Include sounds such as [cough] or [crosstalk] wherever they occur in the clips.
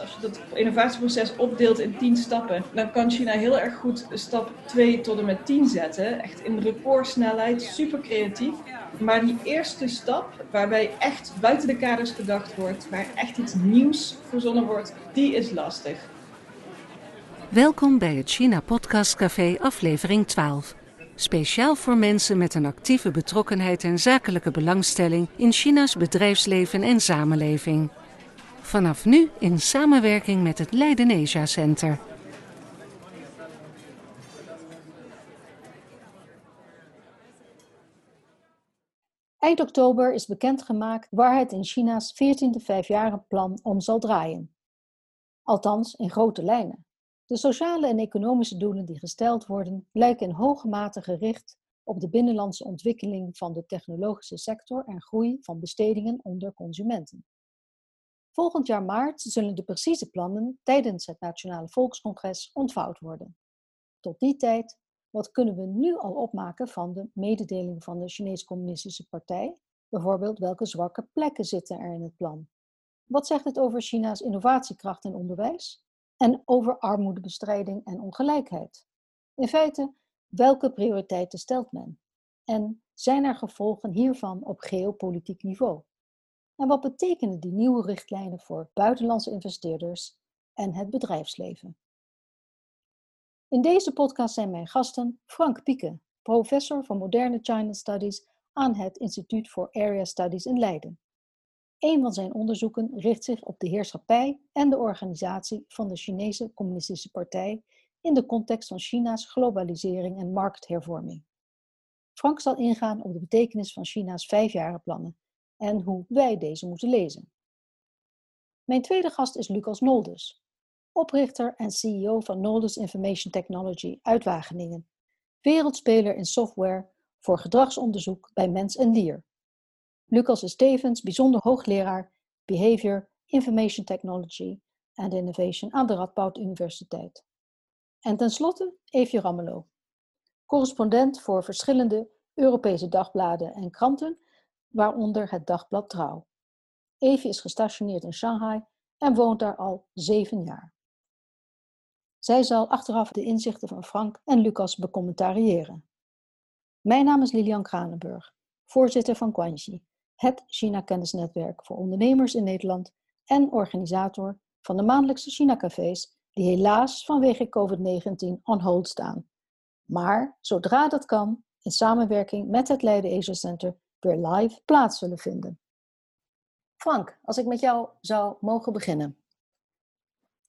Als je dat innovatieproces opdeelt in tien stappen, dan kan China heel erg goed stap 2 tot en met 10 zetten. Echt in recordsnelheid, super creatief. Maar die eerste stap, waarbij echt buiten de kaders gedacht wordt, waar echt iets nieuws verzonnen wordt, die is lastig. Welkom bij het China Podcast Café, aflevering 12. Speciaal voor mensen met een actieve betrokkenheid en zakelijke belangstelling in China's bedrijfsleven en samenleving. Vanaf nu in samenwerking met het Leiden Asia Center. Eind oktober is bekendgemaakt waar het in China's 14e vijfjarenplan om zal draaien. Althans, in grote lijnen. De sociale en economische doelen die gesteld worden, lijken in hoge mate gericht op de binnenlandse ontwikkeling van de technologische sector en groei van bestedingen onder consumenten. Volgend jaar maart zullen de precieze plannen tijdens het Nationale Volkscongres ontvouwd worden. Tot die tijd, wat kunnen we nu al opmaken van de mededeling van de Chinese Communistische Partij? Bijvoorbeeld welke zwakke plekken zitten er in het plan? Wat zegt het over China's innovatiekracht en onderwijs? En over armoedebestrijding en ongelijkheid? In feite, welke prioriteiten stelt men? En zijn er gevolgen hiervan op geopolitiek niveau? En wat betekenen die nieuwe richtlijnen voor buitenlandse investeerders en het bedrijfsleven? In deze podcast zijn mijn gasten Frank Pieke, professor van moderne China Studies aan het Instituut voor Area Studies in Leiden. Een van zijn onderzoeken richt zich op de heerschappij en de organisatie van de Chinese Communistische Partij in de context van China's globalisering en markthervorming. Frank zal ingaan op de betekenis van China's vijfjarenplannen en hoe wij deze moeten lezen. Mijn tweede gast is Lucas Noldes, oprichter en CEO van Noldes Information Technology uit Wageningen, wereldspeler in software voor gedragsonderzoek bij mens en dier. Lucas is tevens bijzonder hoogleraar Behavior, Information Technology and Innovation aan de Radboud Universiteit. En tenslotte Evie Rammelo, correspondent voor verschillende Europese dagbladen en kranten waaronder het dagblad Trouw. Evie is gestationeerd in Shanghai en woont daar al zeven jaar. Zij zal achteraf de inzichten van Frank en Lucas becommentariëren. Mijn naam is Lilian Kranenburg, voorzitter van Guanxi, het China-kennisnetwerk voor ondernemers in Nederland en organisator van de maandelijkse China-cafés die helaas vanwege COVID-19 on hold staan. Maar zodra dat kan, in samenwerking met het Leiden Asia Center weer live plaats zullen vinden. Frank, als ik met jou zou mogen beginnen.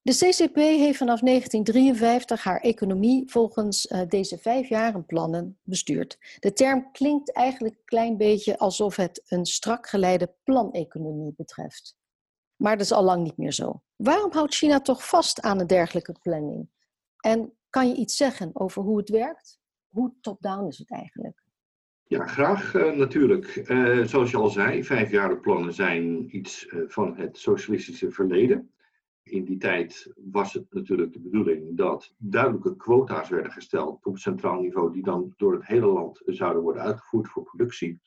De CCP heeft vanaf 1953 haar economie volgens uh, deze vijfjarenplannen bestuurd. De term klinkt eigenlijk een klein beetje alsof het een strak geleide planeconomie betreft. Maar dat is al lang niet meer zo. Waarom houdt China toch vast aan een dergelijke planning? En kan je iets zeggen over hoe het werkt? Hoe top-down is het eigenlijk? Ja, graag uh, natuurlijk. Uh, zoals je al zei, vijfjarenplannen zijn iets uh, van het socialistische verleden. In die tijd was het natuurlijk de bedoeling dat duidelijke quota's werden gesteld op centraal niveau, die dan door het hele land zouden worden uitgevoerd voor productie,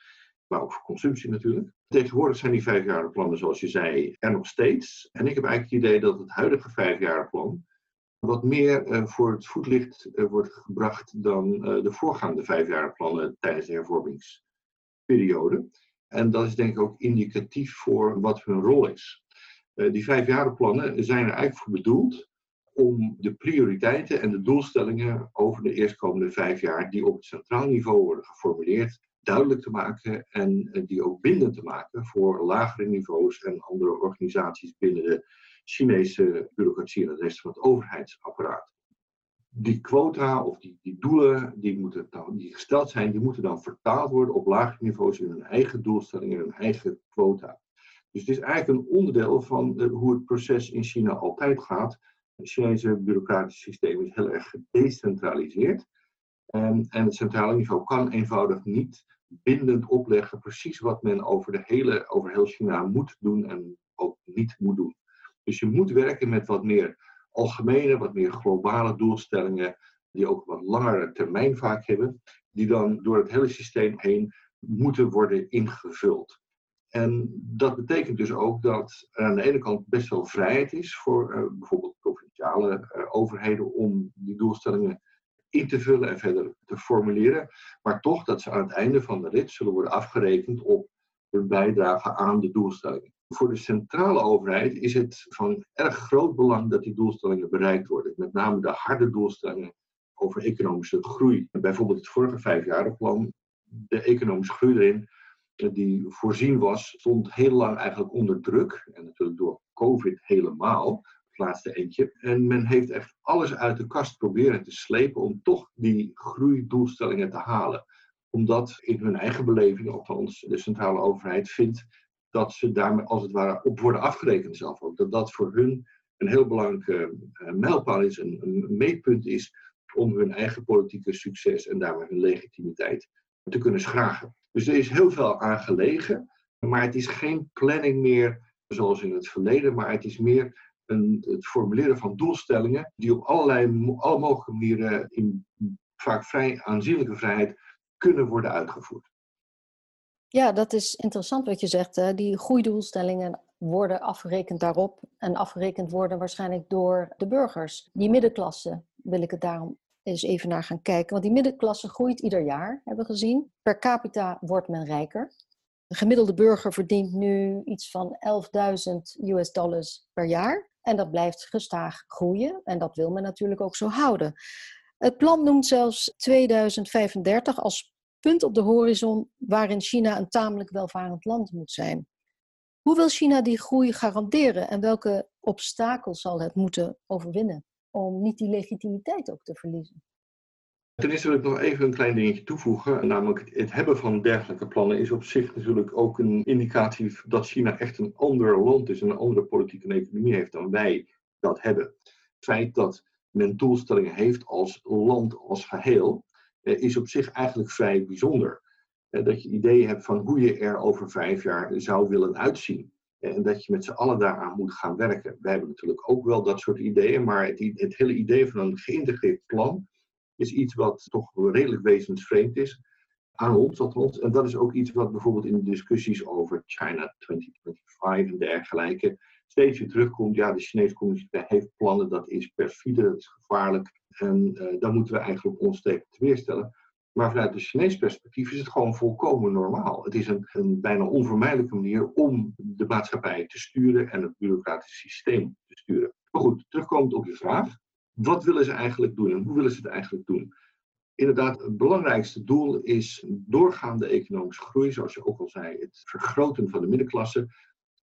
maar ook voor consumptie natuurlijk. Tegenwoordig zijn die vijfjarenplannen, zoals je zei, er nog steeds. En ik heb eigenlijk het idee dat het huidige vijfjarenplan wat meer uh, voor het voetlicht uh, wordt gebracht dan uh, de voorgaande vijfjarenplannen tijdens de hervormingsperiode. En dat is denk ik ook indicatief voor wat hun rol is. die vijfjarenplannen zijn er eigenlijk voor bedoeld om de prioriteiten en de doelstellingen over de eerstkomende vijf jaar die op het centraal niveau worden geformuleerd, duidelijk te maken en die ook bindend te maken voor lagere niveaus en andere organisaties binnen de Chinese bureaucratie en het rest van het overheidsapparaat. Die quota of die, die doelen die, moeten dan, die gesteld zijn, die moeten dan vertaald worden op lagere niveaus in hun eigen doelstellingen, in hun eigen quota. Dus het is eigenlijk een onderdeel van de, hoe het proces in China altijd gaat. Het Chinese bureaucratische systeem is heel erg gedecentraliseerd. En, en het centrale niveau kan eenvoudig niet bindend opleggen precies wat men over, de hele, over heel China moet doen en ook niet moet doen. Dus je moet werken met wat meer algemene, wat meer globale doelstellingen, die ook wat langere termijn vaak hebben, die dan door het hele systeem heen moeten worden ingevuld. En dat betekent dus ook dat er aan de ene kant best wel vrijheid is voor uh, bijvoorbeeld provinciale uh, overheden om die doelstellingen in te vullen en verder te formuleren. Maar toch dat ze aan het einde van de rit zullen worden afgerekend op hun bijdrage aan de doelstellingen. Voor de centrale overheid is het van erg groot belang dat die doelstellingen bereikt worden. Met name de harde doelstellingen over economische groei. Bijvoorbeeld het vorige vijfjarenplan, de economische groei erin, die voorzien was, stond heel lang eigenlijk onder druk. En natuurlijk door COVID helemaal, het laatste eentje. En men heeft echt alles uit de kast proberen te slepen om toch die groeidoelstellingen te halen. Omdat in hun eigen beleving, althans de centrale overheid, vindt dat ze daarmee als het ware op worden afgerekend zelf ook. Dat dat voor hun een heel belangrijke uh, mijlpaal is, een, een meetpunt is om hun eigen politieke succes en daarmee hun legitimiteit te kunnen schragen. Dus er is heel veel aan gelegen, maar het is geen planning meer zoals in het verleden, maar het is meer een, het formuleren van doelstellingen die op allerlei, alle mogelijke manieren in vaak vrij aanzienlijke vrijheid kunnen worden uitgevoerd. Ja, dat is interessant wat je zegt. Hè? Die groeidoelstellingen worden afgerekend daarop en afgerekend worden waarschijnlijk door de burgers. Die middenklasse wil ik het daarom eens even naar gaan kijken. Want die middenklasse groeit ieder jaar, hebben we gezien. Per capita wordt men rijker. De gemiddelde burger verdient nu iets van 11.000 US dollars per jaar. En dat blijft gestaag groeien. En dat wil men natuurlijk ook zo houden. Het plan noemt zelfs 2035 als punt op de horizon waarin China een tamelijk welvarend land moet zijn. Hoe wil China die groei garanderen en welke obstakels zal het moeten overwinnen? om niet die legitimiteit ook te verliezen. Ten eerste wil ik nog even een klein dingetje toevoegen. Namelijk het hebben van dergelijke plannen is op zich natuurlijk ook een indicatie dat China echt een ander land is, een andere politieke en economie heeft dan wij dat hebben. Het feit dat men doelstellingen heeft als land als geheel, eh, is op zich eigenlijk vrij bijzonder. Eh, dat je ideeën hebt van hoe je er over vijf jaar zou willen uitzien. En dat je met z'n allen daaraan moet gaan werken. Wij hebben natuurlijk ook wel dat soort ideeën, maar het, het hele idee van een geïntegreerd plan is iets wat toch redelijk wezensvreemd is aan ons althans. En dat is ook iets wat bijvoorbeeld in de discussies over China 2025 en dergelijke steeds weer terugkomt. Ja, de Chinese communiteit heeft plannen, dat is perfide, dat is gevaarlijk. En uh, moeten we eigenlijk ons tegen weerstellen. Maar vanuit het Chinees perspectief is het gewoon volkomen normaal. Het is een, een bijna onvermijdelijke manier om de maatschappij te sturen en het bureaucratische systeem te sturen. Maar goed, terugkomend op je vraag. Wat willen ze eigenlijk doen en hoe willen ze het eigenlijk doen? Inderdaad, het belangrijkste doel is doorgaande economische groei, zoals je ook al zei, het vergroten van de middenklasse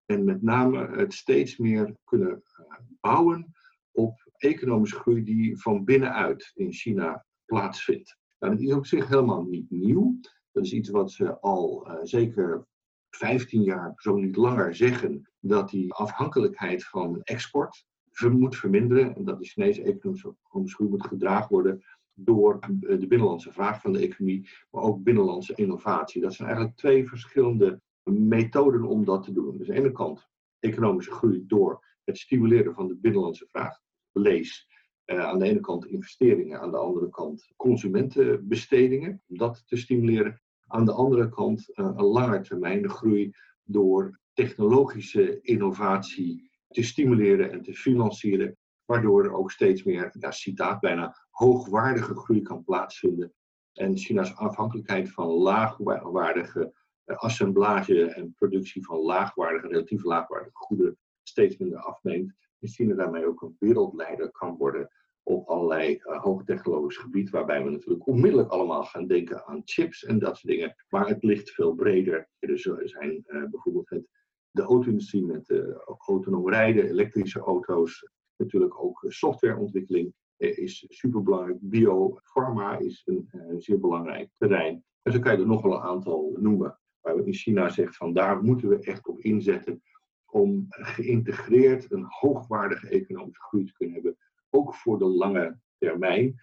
en met name het steeds meer kunnen eh, bouwen op economische groei die van binnenuit in China plaatsvindt. Nou, dat is op zich helemaal niet nieuw. Dat is iets wat ze al uh, zeker 15 jaar, zo niet langer, zeggen dat die afhankelijkheid van export moet verminderen en dat de Chinese economische groei moet gedragen worden door de binnenlandse vraag van de economie, maar ook binnenlandse innovatie. Dat zijn eigenlijk twee verschillende methoden om dat te doen. Dus aan de ene kant economische groei door het stimuleren van de binnenlandse vraag, lees uh, aan de ene kant investeringen, aan de andere kant consumentenbestedingen, om dat te stimuleren. Aan de andere kant uh, een lange termijn groei door technologische innovatie te stimuleren en te financieren, waardoor er ook steeds meer, ja, citaat bijna, hoogwaardige groei kan plaatsvinden. En China's afhankelijkheid van laagwaardige assemblage en productie van laagwaardige, relatief laagwaardige goederen steeds minder afneemt en China daarmee ook een wereldleider kan worden op allerlei uh, hoogtechnologisch gebied, waarbij we natuurlijk onmiddellijk allemaal gaan denken aan chips en dat soort dingen. Maar het ligt veel breder. Er zijn uh, bijvoorbeeld het, de auto-industrie met uh, autonoom rijden, elektrische auto's, natuurlijk ook softwareontwikkeling is superbelangrijk. Biopharma is een, een zeer belangrijk terrein. En zo kan je er nog wel een aantal noemen. Waar we in China zegt van daar moeten we echt op inzetten om geïntegreerd een hoogwaardige economische groei te kunnen hebben, ook voor de lange termijn.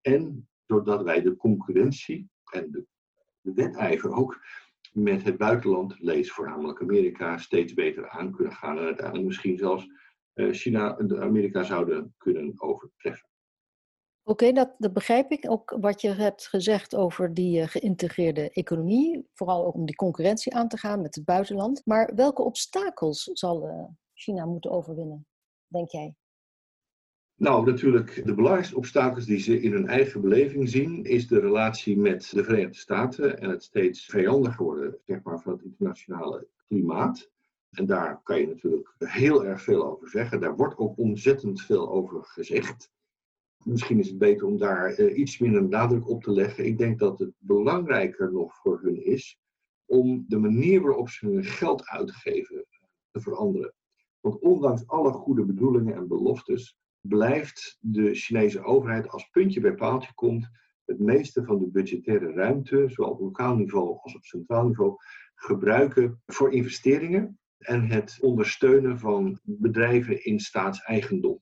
En doordat wij de concurrentie en de, de wedijver ook met het buitenland, lees voornamelijk Amerika, steeds beter aan kunnen gaan en uiteindelijk misschien zelfs eh, China Amerika zouden kunnen overtreffen. Oké, dat, begrijp ik. Ook wat je hebt gezegd over die uh, geïntegreerde economie. Vooral ook om die concurrentie aan te gaan met het buitenland. Maar welke obstakels zal uh, China moeten overwinnen, denk jij? Nou, natuurlijk, de belangrijkste obstakels die ze in hun eigen beleving zien, is de relatie met de Verenigde Staten en het steeds vijandiger worden zeg maar, van het internationale klimaat. En daar kan je natuurlijk heel erg veel over zeggen. Daar wordt ook ontzettend veel over gezegd. Misschien is het beter om daar uh, iets minder nadruk op te leggen. Ik denk dat het belangrijker nog voor hun is om de manier waarop ze hun geld uitgeven te veranderen. Want ondanks alle goede bedoelingen en beloftes, blijft de Chinese overheid als puntje bij paaltje komt het meeste van de budgettaire ruimte, zowel op lokaal niveau als op centraal niveau, gebruiken voor investeringen en het ondersteunen van bedrijven in staatseigendom.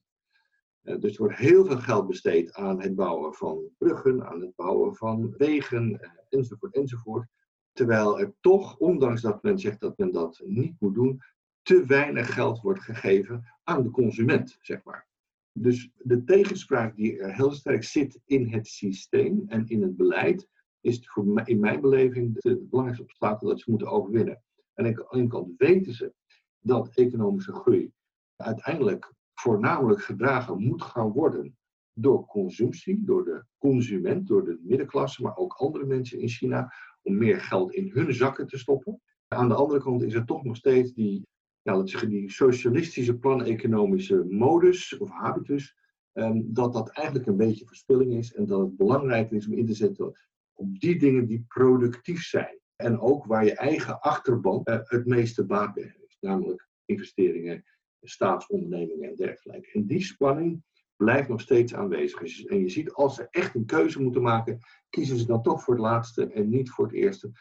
Uh, dus er wordt heel veel geld besteed aan het bouwen van bruggen, aan het bouwen van wegen, uh, enzovoort, enzovoort. Terwijl er toch, ondanks dat men zegt dat men dat niet moet doen, te weinig geld wordt gegeven aan de consument, zeg maar. Dus de tegenspraak die er heel sterk zit in het systeem en in het beleid, is voor in mijn beleving het belangrijkste obstakel dat ze moeten overwinnen. En aan de ene kant weten ze dat economische groei uiteindelijk voornamelijk gedragen moet gaan worden door consumptie, door de consument, door de middenklasse, maar ook andere mensen in China, om meer geld in hun zakken te stoppen. Aan de andere kant is er toch nog steeds die ja, laten zeggen, die socialistische plan-economische modus of habitus, um, dat dat eigenlijk een beetje verspilling is en dat het belangrijker is om in te zetten op die dingen die productief zijn. En ook waar je eigen achterban uh, het meeste baat bij heeft, namelijk investeringen, staatsondernemingen en dergelijke. En die spanning blijft nog steeds aanwezig. En je ziet, als ze echt een keuze moeten maken, kiezen ze dan toch voor het laatste en niet voor het eerste.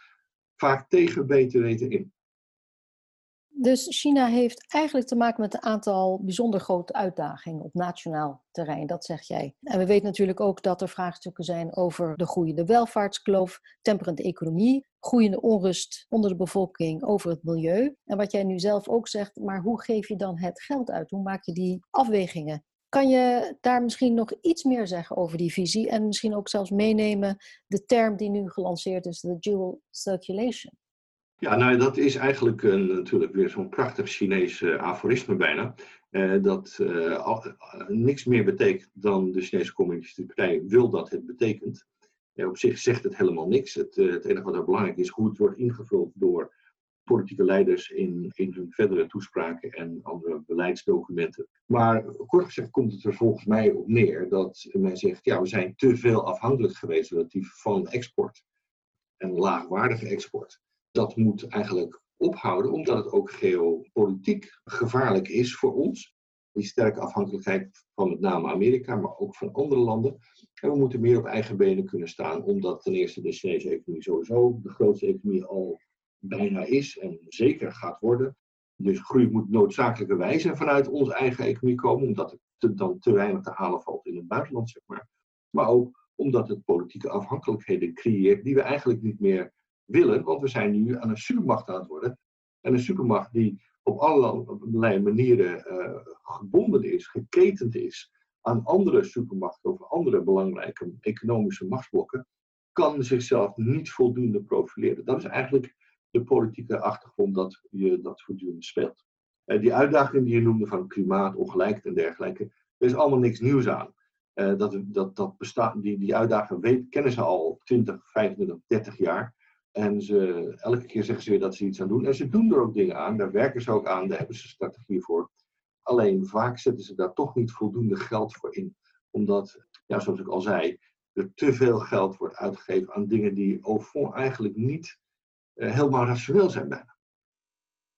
Vaak tegen beter weten in. Dus China heeft eigenlijk te maken met een aantal bijzonder grote uitdagingen op nationaal terrein, dat zeg jij. En we weten natuurlijk ook dat er vraagstukken zijn over de groeiende welvaartskloof, temperende economie, groeiende onrust onder de bevolking over het milieu. En wat jij nu zelf ook zegt, maar hoe geef je dan het geld uit? Hoe maak je die afwegingen? Kan je daar misschien nog iets meer zeggen over die visie en misschien ook zelfs meenemen de term die nu gelanceerd is, de dual circulation? Ja, nou dat is eigenlijk een, natuurlijk weer zo'n prachtig Chinees uh, aforisme bijna. Uh, dat uh, al, niks meer betekent dan de Chinese Communistische Partij wil dat het betekent. op zich zegt het helemaal niks. Het, het enige wat er belangrijk is, hoe het wordt ingevuld door politieke leiders in, in hun verdere toespraken en andere beleidsdocumenten. Maar kort gezegd komt het er volgens mij op neer dat men zegt, ja, we zijn te veel afhankelijk geweest relatief van export en laagwaardige export dat moet eigenlijk ophouden, omdat het ook geopolitiek gevaarlijk is voor ons. Die sterke afhankelijkheid van met name Amerika, maar ook van andere landen. En we moeten meer op eigen benen kunnen staan, omdat ten eerste de Chinese economie sowieso de grootste economie al bijna is en zeker gaat worden. Dus groei moet noodzakelijkerwijs vanuit onze eigen economie komen, omdat er dan te weinig te halen valt in het buitenland, zeg maar. Maar ook omdat het politieke afhankelijkheden creëert die we eigenlijk niet meer willen, want we zijn nu aan een supermacht aan het worden. En een supermacht die op allerlei manieren uh, gebonden is, geketend is aan andere supermachten of andere belangrijke economische machtsblokken, kan zichzelf niet voldoende profileren. Dat is eigenlijk de politieke achtergrond dat je dat voortdurend speelt. Uh, die uitdaging die je noemde van klimaat, ongelijkheid en dergelijke, er is allemaal niks nieuws aan. Uh, dat, dat, dat bestaat, die, die uitdaging kennen ze al 20, 25, 30 jaar. En ze, elke keer zeggen ze weer dat ze iets aan doen. En ze doen er ook dingen aan. Daar werken ze ook aan. Daar hebben ze strategie voor. Alleen vaak zetten ze daar toch niet voldoende geld voor in. Omdat, ja, zoals ik al zei, er te veel geld wordt uitgegeven aan dingen die au eigenlijk niet uh, helemaal rationeel zijn bijna.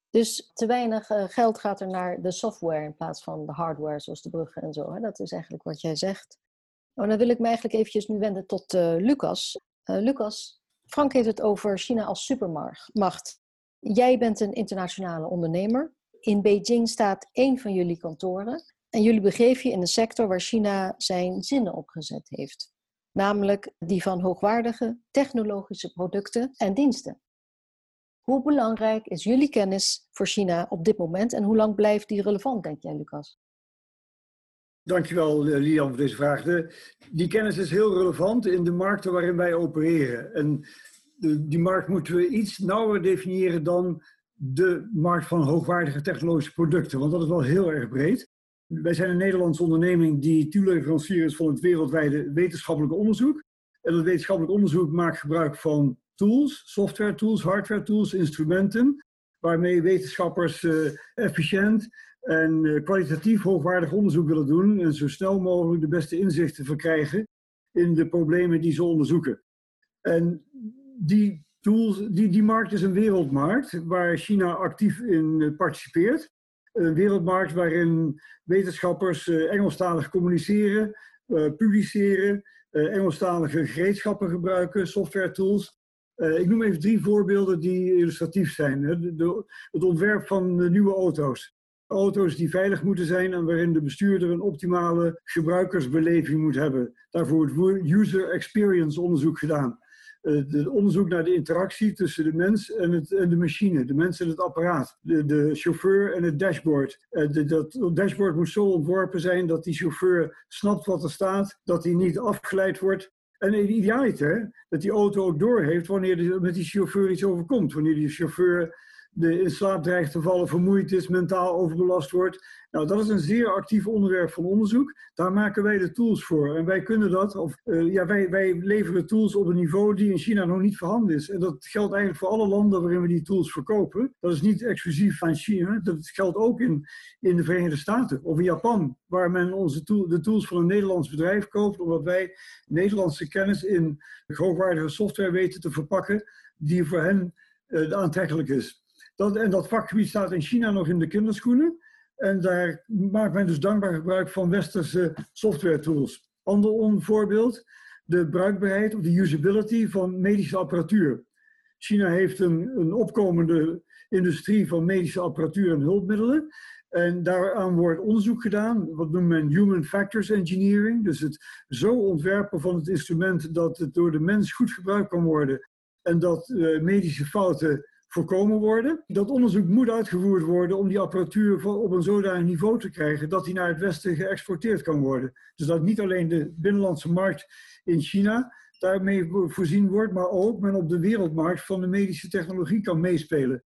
Dus te weinig uh, geld gaat er naar de software in plaats van de hardware, zoals de bruggen en zo. Hè? Dat is eigenlijk wat jij zegt. Oh, dan wil ik me eigenlijk eventjes nu wenden tot uh, Lucas. Lucas, Frank heeft het over China als supermacht. Jij bent een internationale ondernemer. In Beijing staat één van jullie kantoren. En jullie begeven je in een sector waar China zijn zinnen opgezet heeft. Namelijk die van hoogwaardige technologische producten en diensten. Hoe belangrijk is jullie kennis voor China op dit moment en hoe lang blijft die relevant, denk jij, Lucas? Dankjewel, eh, Lian, voor deze vraag. die kennis is heel relevant in de markten waarin wij opereren. En die markt moeten we iets nauwer definiëren dan de markt van hoogwaardige technologische producten, want dat is wel heel erg breed. Wij zijn een Nederlandse onderneming die toeleverancier is van het wereldwijde wetenschappelijk onderzoek. En dat wetenschappelijk onderzoek maakt gebruik van tools, software tools, hardware tools, instrumenten, waarmee wetenschappers uh, efficiënt en uh, kwalitatief hoogwaardig onderzoek willen doen en zo snel mogelijk de beste inzichten verkrijgen in de problemen die ze onderzoeken. En die, tools, die, die markt is een wereldmarkt waar China actief in eh, participeert. Een wereldmarkt waarin wetenschappers uh, Engelstalig communiceren, publiceren, Engelstalige gereedschappen gebruiken, software tools. ik noem even drie voorbeelden die illustratief zijn. het ontwerp van nieuwe auto's auto's die veilig moeten zijn en waarin de bestuurder een optimale gebruikersbeleving moet hebben. Daarvoor wordt user experience onderzoek gedaan. Het eh, onderzoek naar de interactie tussen de mens en, het, en de machine, de mens en het apparaat, de, de chauffeur en het dashboard. De, dat dashboard moet zo ontworpen zijn dat die chauffeur snapt wat er staat, dat hij niet afgeleid wordt. En idealiter dat die auto ook doorheeft wanneer er met die chauffeur iets overkomt. Wanneer die chauffeur de slaap dreigt te vallen, vermoeid is, mentaal overbelast wordt. Nou, dat is een zeer actief onderwerp van onderzoek. Daar maken wij de tools voor. En wij kunnen dat, of uh, ja, wij, wij leveren tools op een niveau die in China nog niet voorhanden is. En dat geldt eigenlijk voor alle landen waarin we die tools verkopen. Dat is niet exclusief van China, dat geldt ook in, in de Verenigde Staten of in Japan, waar men onze tool, de tools van een Nederlands bedrijf koopt, omdat wij Nederlandse kennis in hoogwaardige software weten te verpakken die voor hen uh, aantrekkelijk is. Dat, en dat vakgebied staat in China nog in de kinderschoenen. En daar maakt men dus dankbaar gebruik van westerse software tools. Ander voorbeeld, de bruikbaarheid of de usability van medische apparatuur. China heeft een, een opkomende industrie van medische apparatuur en hulpmiddelen. En daaraan wordt onderzoek gedaan, wat noemt men human factors engineering. Dus het zo ontwerpen van het instrument dat het door de mens goed gebruikt kan worden. En dat uh, medische fouten voorkomen worden. Dat onderzoek moet uitgevoerd worden om die apparatuur op een zodanig niveau te krijgen dat die naar het Westen geëxporteerd kan worden. Dus dat niet alleen de binnenlandse markt in China daarmee voorzien wordt, maar ook men op de wereldmarkt van de medische technologie kan meespelen.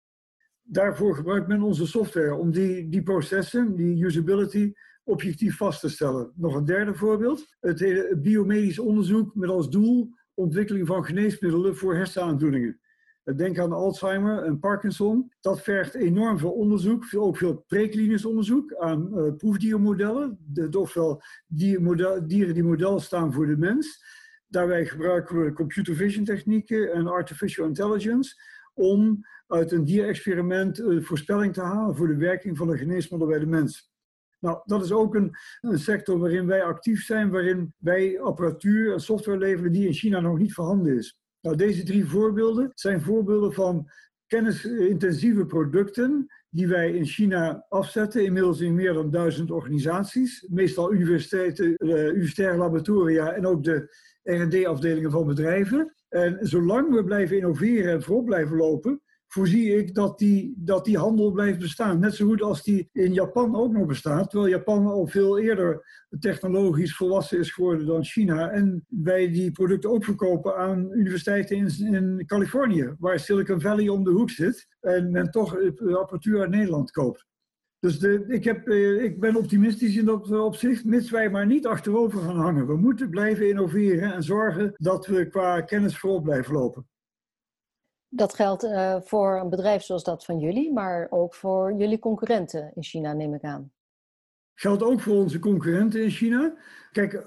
Daarvoor gebruikt men onze software om die, die processen, die usability, objectief vast te stellen. Nog een derde voorbeeld. Het biomedisch onderzoek met als doel ontwikkeling van geneesmiddelen voor hersenaandoeningen. Denk aan Alzheimer en Parkinson. Dat vergt enorm veel onderzoek, ook veel preklinisch onderzoek aan uh, proefdiermodellen. De, ofwel dieren die model staan voor de mens. Daarbij gebruiken we computer vision technieken en artificial intelligence om uit een dierexperiment een voorspelling te halen voor de werking van een geneesmiddel bij de mens. Nou, dat is ook een, een, sector waarin wij actief zijn, waarin wij apparatuur en software leveren die in China nog niet voorhanden is. Nou, deze drie voorbeelden zijn voorbeelden van kennisintensieve producten die wij in China afzetten, inmiddels in meer dan duizend organisaties, meestal universiteiten, uh, universitaire laboratoria en ook de R&D-afdelingen van bedrijven. En zolang we blijven innoveren en voorop blijven lopen, voorzie ik dat die, dat die handel blijft bestaan. Net zo goed als die in Japan ook nog bestaat. Terwijl Japan al veel eerder technologisch volwassen is geworden dan China. En wij die producten ook verkopen aan universiteiten in, in Californië. Waar Silicon Valley om de hoek zit. En men toch apparatuur uit Nederland koopt. Dus de, ik, heb, eh, ik ben optimistisch in dat opzicht, mits wij maar niet achterover gaan hangen. We moeten blijven innoveren en zorgen dat we qua kennis voorop blijven lopen. Dat geldt uh, voor een bedrijf zoals dat van jullie, maar ook voor jullie concurrenten in China, neem ik aan. Geldt ook voor onze concurrenten in China. Kijk,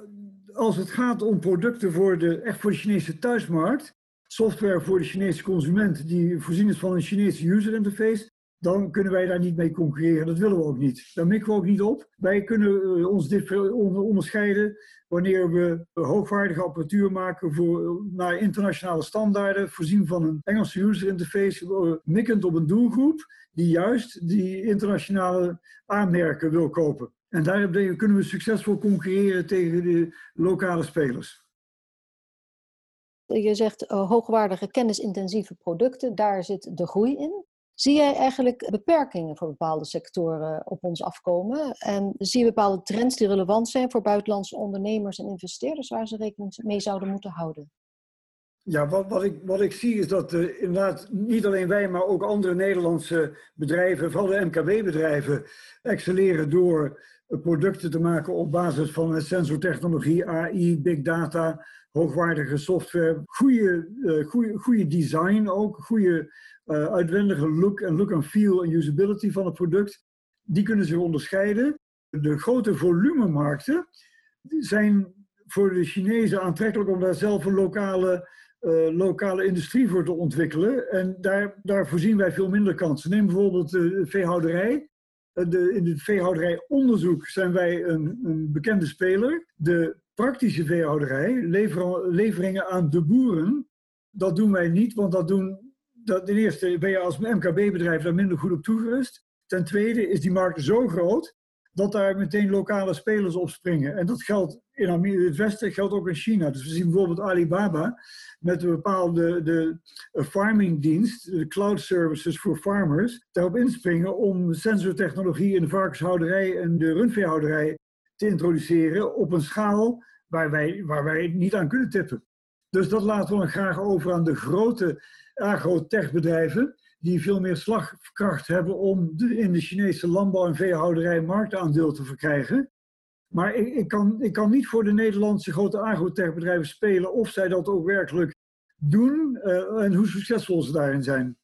als het gaat om producten voor de, echt voor de Chinese thuismarkt, software voor de Chinese consument die voorzien is van een Chinese user interface, dan kunnen wij daar niet mee concurreren. Dat willen we ook niet. Daar mikken we ook niet op. Wij kunnen eh, ons onderscheiden wanneer we hoogwaardige apparatuur maken voor, naar internationale standaarden, voorzien van een Engelse user interface, eh, mikkend op een doelgroep die juist die internationale aanmerken wil kopen. En daarop kunnen we succesvol concurreren tegen de lokale spelers. Je zegt uh, hoogwaardige kennisintensieve producten, daar zit de groei in. Zie jij eigenlijk beperkingen voor bepaalde sectoren op ons afkomen? En zie je bepaalde trends die relevant zijn voor buitenlandse ondernemers en investeerders waar ze rekening mee zouden moeten houden? Ja, wat, wat, ik, wat ik zie is dat uh, inderdaad niet alleen wij, maar ook andere Nederlandse bedrijven, vooral de MKB-bedrijven, excelleren door producten te maken op basis van sensortechnologie, AI, big data, hoogwaardige software, goede, uh, goede, goede design ook, goede uh, uitwendige look en look and feel en usability van het product. Die kunnen zich onderscheiden. De grote volumemarkten zijn voor de Chinezen aantrekkelijk om daar zelf een lokale, uh, lokale industrie voor te ontwikkelen. En daar, daar voorzien wij veel minder kansen. Neem bijvoorbeeld de veehouderij. De, in het veehouderijonderzoek zijn wij een, een bekende speler. De praktische veehouderij, lever, leveringen aan de boeren, dat doen wij niet, want dat doen, dat, ten eerste ben je als MKB-bedrijf daar minder goed op toegerust. Ten tweede is die markt zo groot dat daar meteen lokale spelers op springen. En dat geldt in het Westen, geldt ook in China. Dus we zien bijvoorbeeld Alibaba met een bepaalde de, farmingdienst, de cloud services voor farmers, daarop inspringen om sensortechnologie in de varkenshouderij en de rundveehouderij te introduceren op een schaal waar wij, waar wij niet aan kunnen tippen. Dus dat laten we dan graag over aan de grote agrotechbedrijven, die veel meer slagkracht hebben om in de Chinese landbouw- en veehouderij marktaandeel te verkrijgen. Maar ik, ik, kan, ik kan niet voor de Nederlandse grote agrotechbedrijven spelen of zij dat ook werkelijk doen uh, en hoe succesvol ze daarin zijn.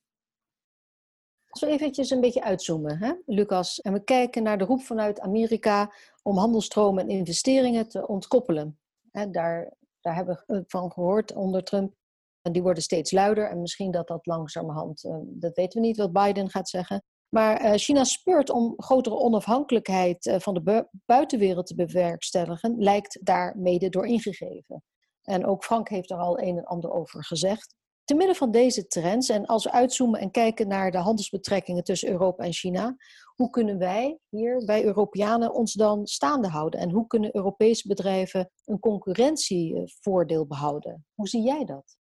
Als we eventjes een beetje uitzoomen, hè, Lucas, en we kijken naar de roep vanuit Amerika om handelstromen en investeringen te ontkoppelen. Hè, daar, daar hebben we van gehoord onder Trump. En die worden steeds luider en misschien dat dat langzamerhand, uh, dat weten we niet wat Biden gaat zeggen. Maar uh, China speurt om grotere onafhankelijkheid uh, van de bu buitenwereld te bewerkstelligen, lijkt daar mede door ingegeven. En ook Frank heeft er al een en ander over gezegd. Te midden van deze trends, en als we uitzoomen en kijken naar de handelsbetrekkingen tussen Europa en China, hoe kunnen wij hier, wij Europeanen, ons dan staande houden? En hoe kunnen Europese bedrijven een concurrentievoordeel behouden? Hoe zie jij dat?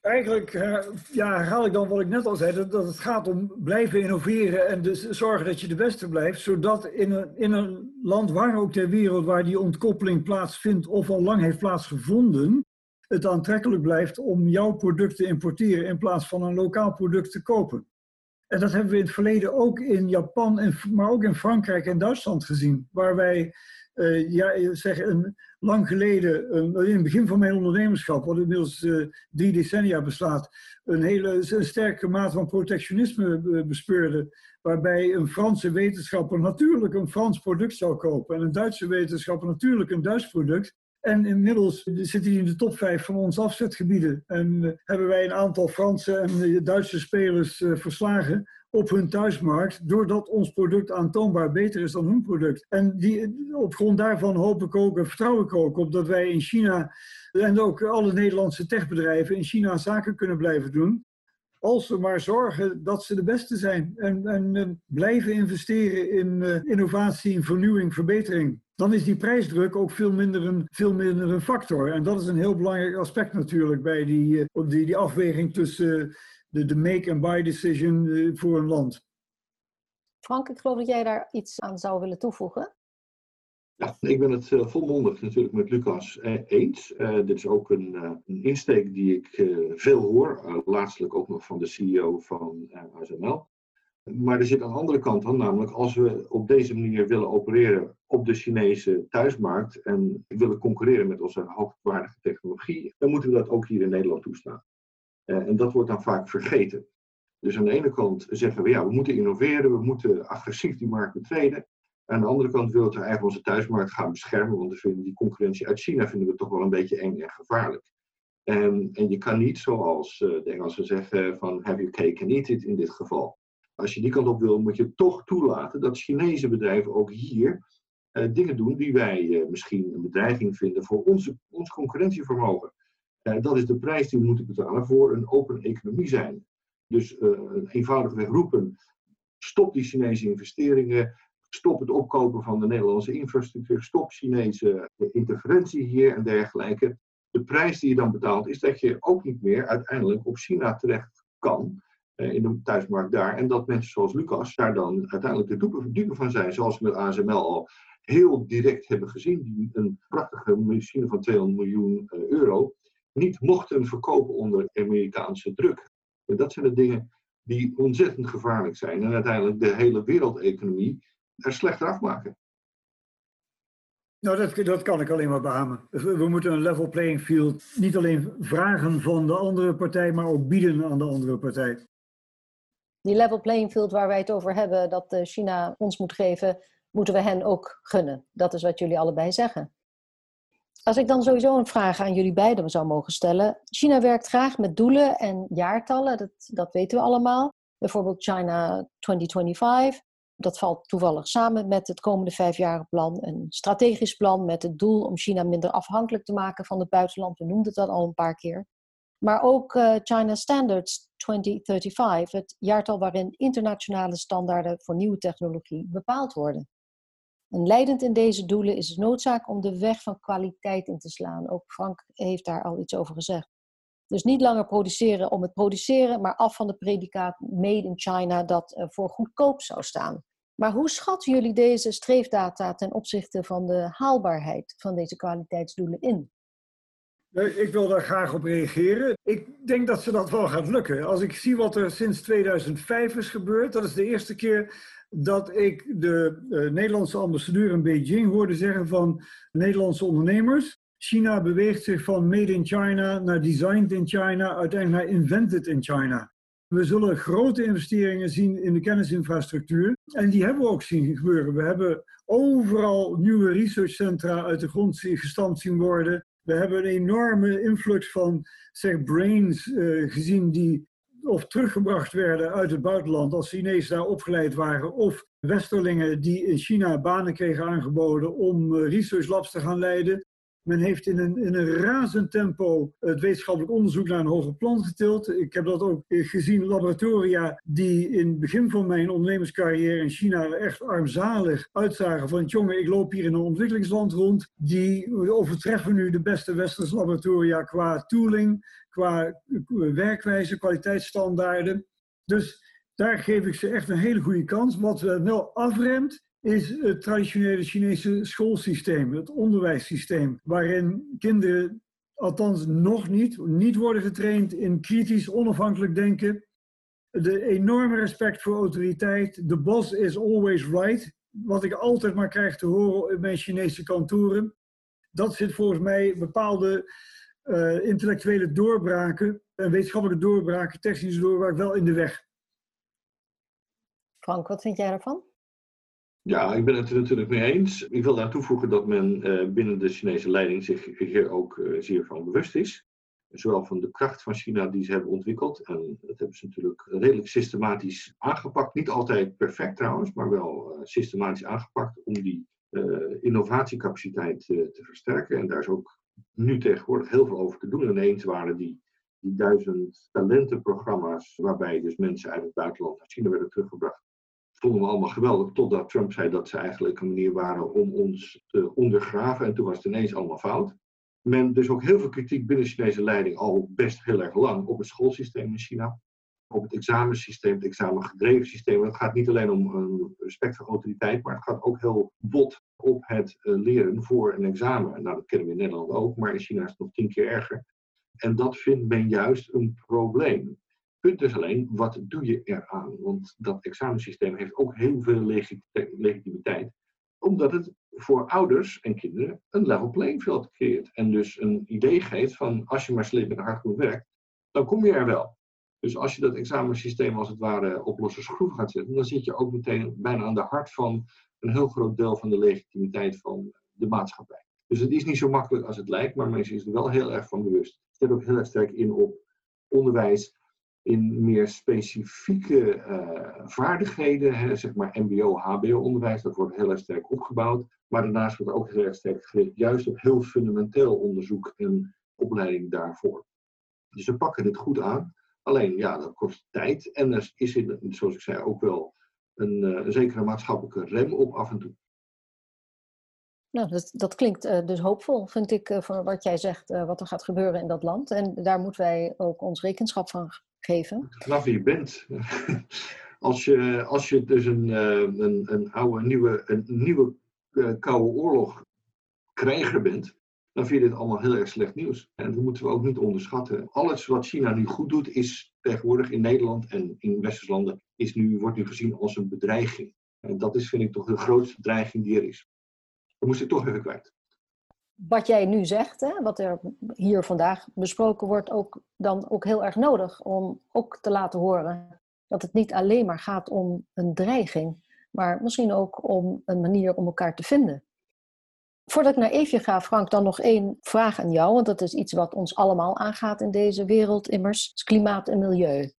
Eigenlijk uh, ja, herhaal ik dan wat ik net al zei, dat, het gaat om blijven innoveren en dus zorgen dat je de beste blijft, zodat in een, in een land waar ook ter wereld waar die ontkoppeling plaatsvindt of al lang heeft plaatsgevonden, het aantrekkelijk blijft om jouw product te importeren in plaats van een lokaal product te kopen. En dat hebben we in het verleden ook in Japan, maar ook in Frankrijk en Duitsland gezien, waar wij uh, ja, zeg, een, lang geleden, een, in het begin van mijn ondernemerschap, wat inmiddels uh, drie decennia bestaat, een hele sterke mate van protectionisme bespeurde. Waarbij een Franse wetenschapper natuurlijk een Frans product zou kopen en een Duitse wetenschapper natuurlijk een Duits product. En inmiddels zit hij in de top 5 van onze afzetgebieden. En uh, hebben wij een aantal Franse en Duitse spelers verslagen op hun thuismarkt, doordat ons product aantoonbaar beter is dan hun product. En die, op grond daarvan hoop ik ook en vertrouw ik ook op dat wij in China en ook alle Nederlandse techbedrijven in China zaken kunnen blijven doen. Als we maar zorgen dat ze de beste zijn en, en uh, blijven investeren in uh, innovatie, vernieuwing, verbetering dan is die prijsdruk ook veel minder een, veel minder een factor. En dat is een heel belangrijk aspect natuurlijk bij die, die, die afweging tussen de, de make-and-buy decision uh, voor een land. Frank, ik geloof dat jij daar iets aan zou willen toevoegen. Ja, ik ben het uh, volmondig natuurlijk met Lucas eens. dit is ook een, een, insteek die ik veel hoor, laatstelijk ook nog van de CEO van ASML. Maar er zit een andere kant aan, namelijk als we op deze manier willen opereren op de Chinese thuismarkt en willen concurreren met onze hoogwaardige technologie, dan moeten we dat ook hier in Nederland toestaan. Uh, en dat wordt dan vaak vergeten. Dus aan de ene kant zeggen we ja, we moeten innoveren, we moeten agressief die markt betreden. Aan de andere kant willen we eigenlijk onze thuismarkt gaan beschermen, want we vinden die concurrentie uit China vinden we toch wel een beetje eng en gevaarlijk. En, en je kan niet, zoals uh, de Engelsen zeggen, van have your cake and eat it in dit geval als je die kant op wil, moet je toch toelaten dat Chinese bedrijven ook hier uh, dingen doen die wij misschien een bedreiging vinden voor onze, ons concurrentievermogen. Uh, dat is de prijs die we moeten betalen voor een open economie zijn. Dus eenvoudigweg roepen, stop die Chinese investeringen, stop het opkopen van de Nederlandse infrastructuur, stop Chinese interferentie hier en dergelijke. De prijs die je dan betaalt is dat je ook niet meer uiteindelijk op China terecht kan. in de thuismarkt daar. En dat mensen zoals Lucas daar dan uiteindelijk de dupe van zijn, zoals we met ASML al heel direct hebben gezien, die een prachtige machine van 200 miljoen euro niet mochten verkopen onder Amerikaanse druk. En dat zijn de dingen die ontzettend gevaarlijk zijn en uiteindelijk de hele wereldeconomie er slechter afmaken. Nou, dat, dat kan ik alleen maar beamen. We moeten een level playing field niet alleen vragen van de andere partij, maar ook bieden aan de andere partij. Die level playing field waar wij het over hebben, dat eh, China ons moet geven, moeten we hen ook gunnen. Dat is wat jullie allebei zeggen. Als ik dan sowieso een vraag aan jullie beiden zou mogen stellen. China werkt graag met doelen en jaartallen, dat, dat weten we allemaal. Bijvoorbeeld China 2025. Dat valt toevallig samen met het komende plan, Een strategisch plan met het doel om China minder afhankelijk te maken van het buitenland. We noemden dat al een paar keer. Maar ook uh, China Standards 2035, het jaartal waarin internationale standaarden voor nieuwe technologie bepaald worden. En leidend in deze doelen is de noodzaak om de weg van kwaliteit in te slaan. Ook Frank heeft daar al iets over gezegd. Dus niet langer produceren om het produceren, maar af van de predicaat made in China dat voor goedkoop zou staan. Maar hoe schatten jullie deze streefdata ten opzichte van de haalbaarheid van deze kwaliteitsdoelen in? Ik wil daar graag op reageren. Ik denk dat ze dat wel gaat lukken. Als ik zie wat er sinds 2005 is gebeurd, dat is de eerste keer dat ik de uh, Nederlandse ambassadeur in Beijing hoorde zeggen van Nederlandse ondernemers. China beweegt zich van made in China naar designed in China, uiteindelijk naar invented in China. We zullen grote investeringen zien in de kennisinfrastructuur. En die hebben we ook zien gebeuren. We hebben overal nieuwe researchcentra uit de grond gestampt zien worden. We hebben een enorme influx van zeg, brains uh, gezien die of teruggebracht werden uit het buitenland als Chinezen daar opgeleid waren, of Westerlingen die in China banen kregen aangeboden om uh, research labs te gaan leiden. Men heeft in een, in een razend tempo het wetenschappelijk onderzoek naar een hoger plan getild. Ik heb dat ook gezien, laboratoria die in het begin van mijn ondernemerscarrière in China echt armzalig uitzagen van jongen, ik loop hier in een ontwikkelingsland rond. Die overtreffen nu de beste westerse laboratoria qua tooling, qua werkwijze, kwaliteitsstandaarden. Dus daar geef ik ze echt een hele goede kans. Wat wel afremt, is het traditionele Chinese schoolsysteem, het onderwijssysteem, waarin kinderen, althans nog niet, niet worden getraind in kritisch onafhankelijk denken. De enorme respect voor autoriteit. De boss is always right. Wat ik altijd maar krijg te horen in mijn Chinese kantoren. Dat zit volgens mij bepaalde uh, intellectuele doorbraken en wetenschappelijke doorbraken, technische doorbraken wel in de weg. Frank, wat vind jij ervan? Ja, ik ben het er natuurlijk mee eens. Ik wil daar toevoegen dat men uh, binnen de Chinese leiding zich hier ook uh, zeer van bewust is. Zowel van de kracht van China die ze hebben ontwikkeld. En dat hebben ze natuurlijk redelijk systematisch aangepakt. Niet altijd perfect trouwens, maar wel uh, systematisch aangepakt om die innovatiecapaciteit te versterken. En daar is ook nu tegenwoordig heel veel over te doen. En eens waren die, die duizend talentenprogramma's, waarbij dus mensen uit het buitenland naar China werden teruggebracht vonden we allemaal geweldig, totdat Trump zei dat ze eigenlijk een manier waren om ons te ondergraven. En toen was het ineens allemaal fout. Men dus ook heel veel kritiek binnen Chinese leiding al best heel erg lang op het schoolsysteem in China. Op het examensysteem, het examengedreven systeem. Het gaat niet alleen om een respect voor autoriteit, maar het gaat ook heel bot op het eh, leren voor een examen. Nou, dat kennen we in Nederland ook, maar in China is het nog tien keer erger. En dat vindt men juist een probleem punt is alleen, wat doe je eraan? Want dat examensysteem heeft ook heel veel legitimiteit. Omdat het voor ouders en kinderen een level playing field creëert. En dus een idee geeft van, als je maar slim en hard goed werkt, dan kom je er wel. Dus als je dat examensysteem als het ware op losse schroeven gaat zetten, dan zit je ook meteen bijna aan de hart van een heel groot deel van de legitimiteit van de maatschappij. Dus het is niet zo makkelijk als het lijkt, maar mensen is er wel heel erg van bewust. Het zet ook heel erg sterk in op onderwijs in meer specifieke uh, vaardigheden, hè, zeg maar MBO, HBO-onderwijs, dat wordt heel erg sterk opgebouwd. Maar daarnaast wordt ook heel erg sterk gericht juist op heel fundamenteel onderzoek en opleiding daarvoor. Dus ze pakken dit goed aan. Alleen, ja, dat kost tijd. En er is, in, zoals ik zei, ook wel een, uh, een zekere maatschappelijke rem op af en toe. Nou, dat, dat klinkt uh, dus hoopvol, vind ik, voor wat jij zegt, wat er gaat gebeuren in dat land. En daar moeten wij ook ons rekenschap van geven? Wie je bent. [laughs] Als je, als je dus een, een, een oude, nieuwe, een nieuwe koude oorlog krijger bent, dan vind je dit allemaal heel erg slecht nieuws. En dat moeten we ook niet onderschatten. Alles wat China nu goed doet, is tegenwoordig in Nederland en in westerse landen, is nu, wordt nu gezien als een bedreiging. En dat is, vind ik, toch de grootste bedreiging die er is. Dat moest ik toch even kwijt. Wat jij nu zegt, hè, wat er hier vandaag besproken wordt, ook dan ook heel erg nodig om ook te laten horen dat het niet alleen maar gaat om een dreiging, maar misschien ook om een manier om elkaar te vinden. Voordat ik naar Eefje ga, Frank, dan nog één vraag aan jou. Want dat is iets wat ons allemaal aangaat in deze wereld immers. Klimaat en milieu.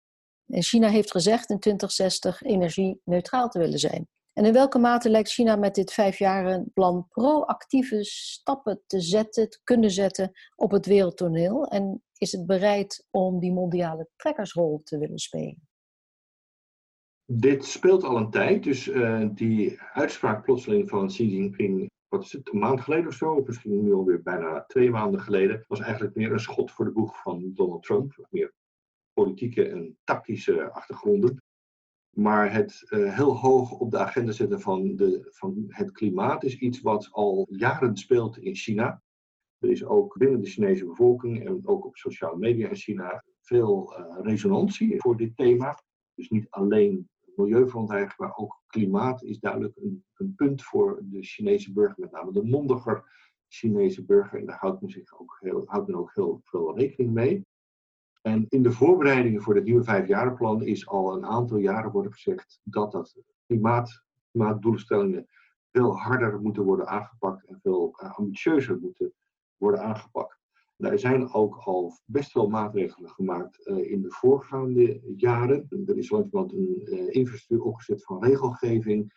En China heeft gezegd in 2060 energie-neutraal te willen zijn. En in welke mate lijkt China met dit vijfjarenplan proactieve stappen te zetten, te kunnen zetten op het wereldtoneel? En is het bereid om die mondiale trekkersrol te willen spelen? Dit speelt al een tijd, dus uh, die uitspraak plotseling van Xi Jinping wat is het, een maand geleden of zo, of misschien nu alweer bijna twee maanden geleden, was eigenlijk meer een schot voor de boeg van Donald Trump. Meer politieke en tactische achtergronden. Maar het uh, heel hoog op de agenda zetten van, de, van het klimaat is iets wat al jaren speelt in China. Er is ook binnen de Chinese bevolking en ook op sociale media in China veel uh, resonantie voor dit thema. Dus niet alleen milieuverontreiniging, maar ook klimaat is duidelijk een, een, punt voor de Chinese burger, met name de mondiger Chinese burger. En daar houdt men, zich ook heel, houdt men ook heel veel rekening mee. En in de voorbereidingen voor het nieuwe vijfjarenplan is al een aantal jaren worden gezegd dat dat klimaat, klimaatdoelstellingen veel harder moeten worden aangepakt en veel eh, ambitieuzer moeten worden aangepakt. Er zijn ook al best wel maatregelen gemaakt uh, in de voorgaande jaren. Er is langzamerhand een uh, infrastructuur opgezet van regelgeving,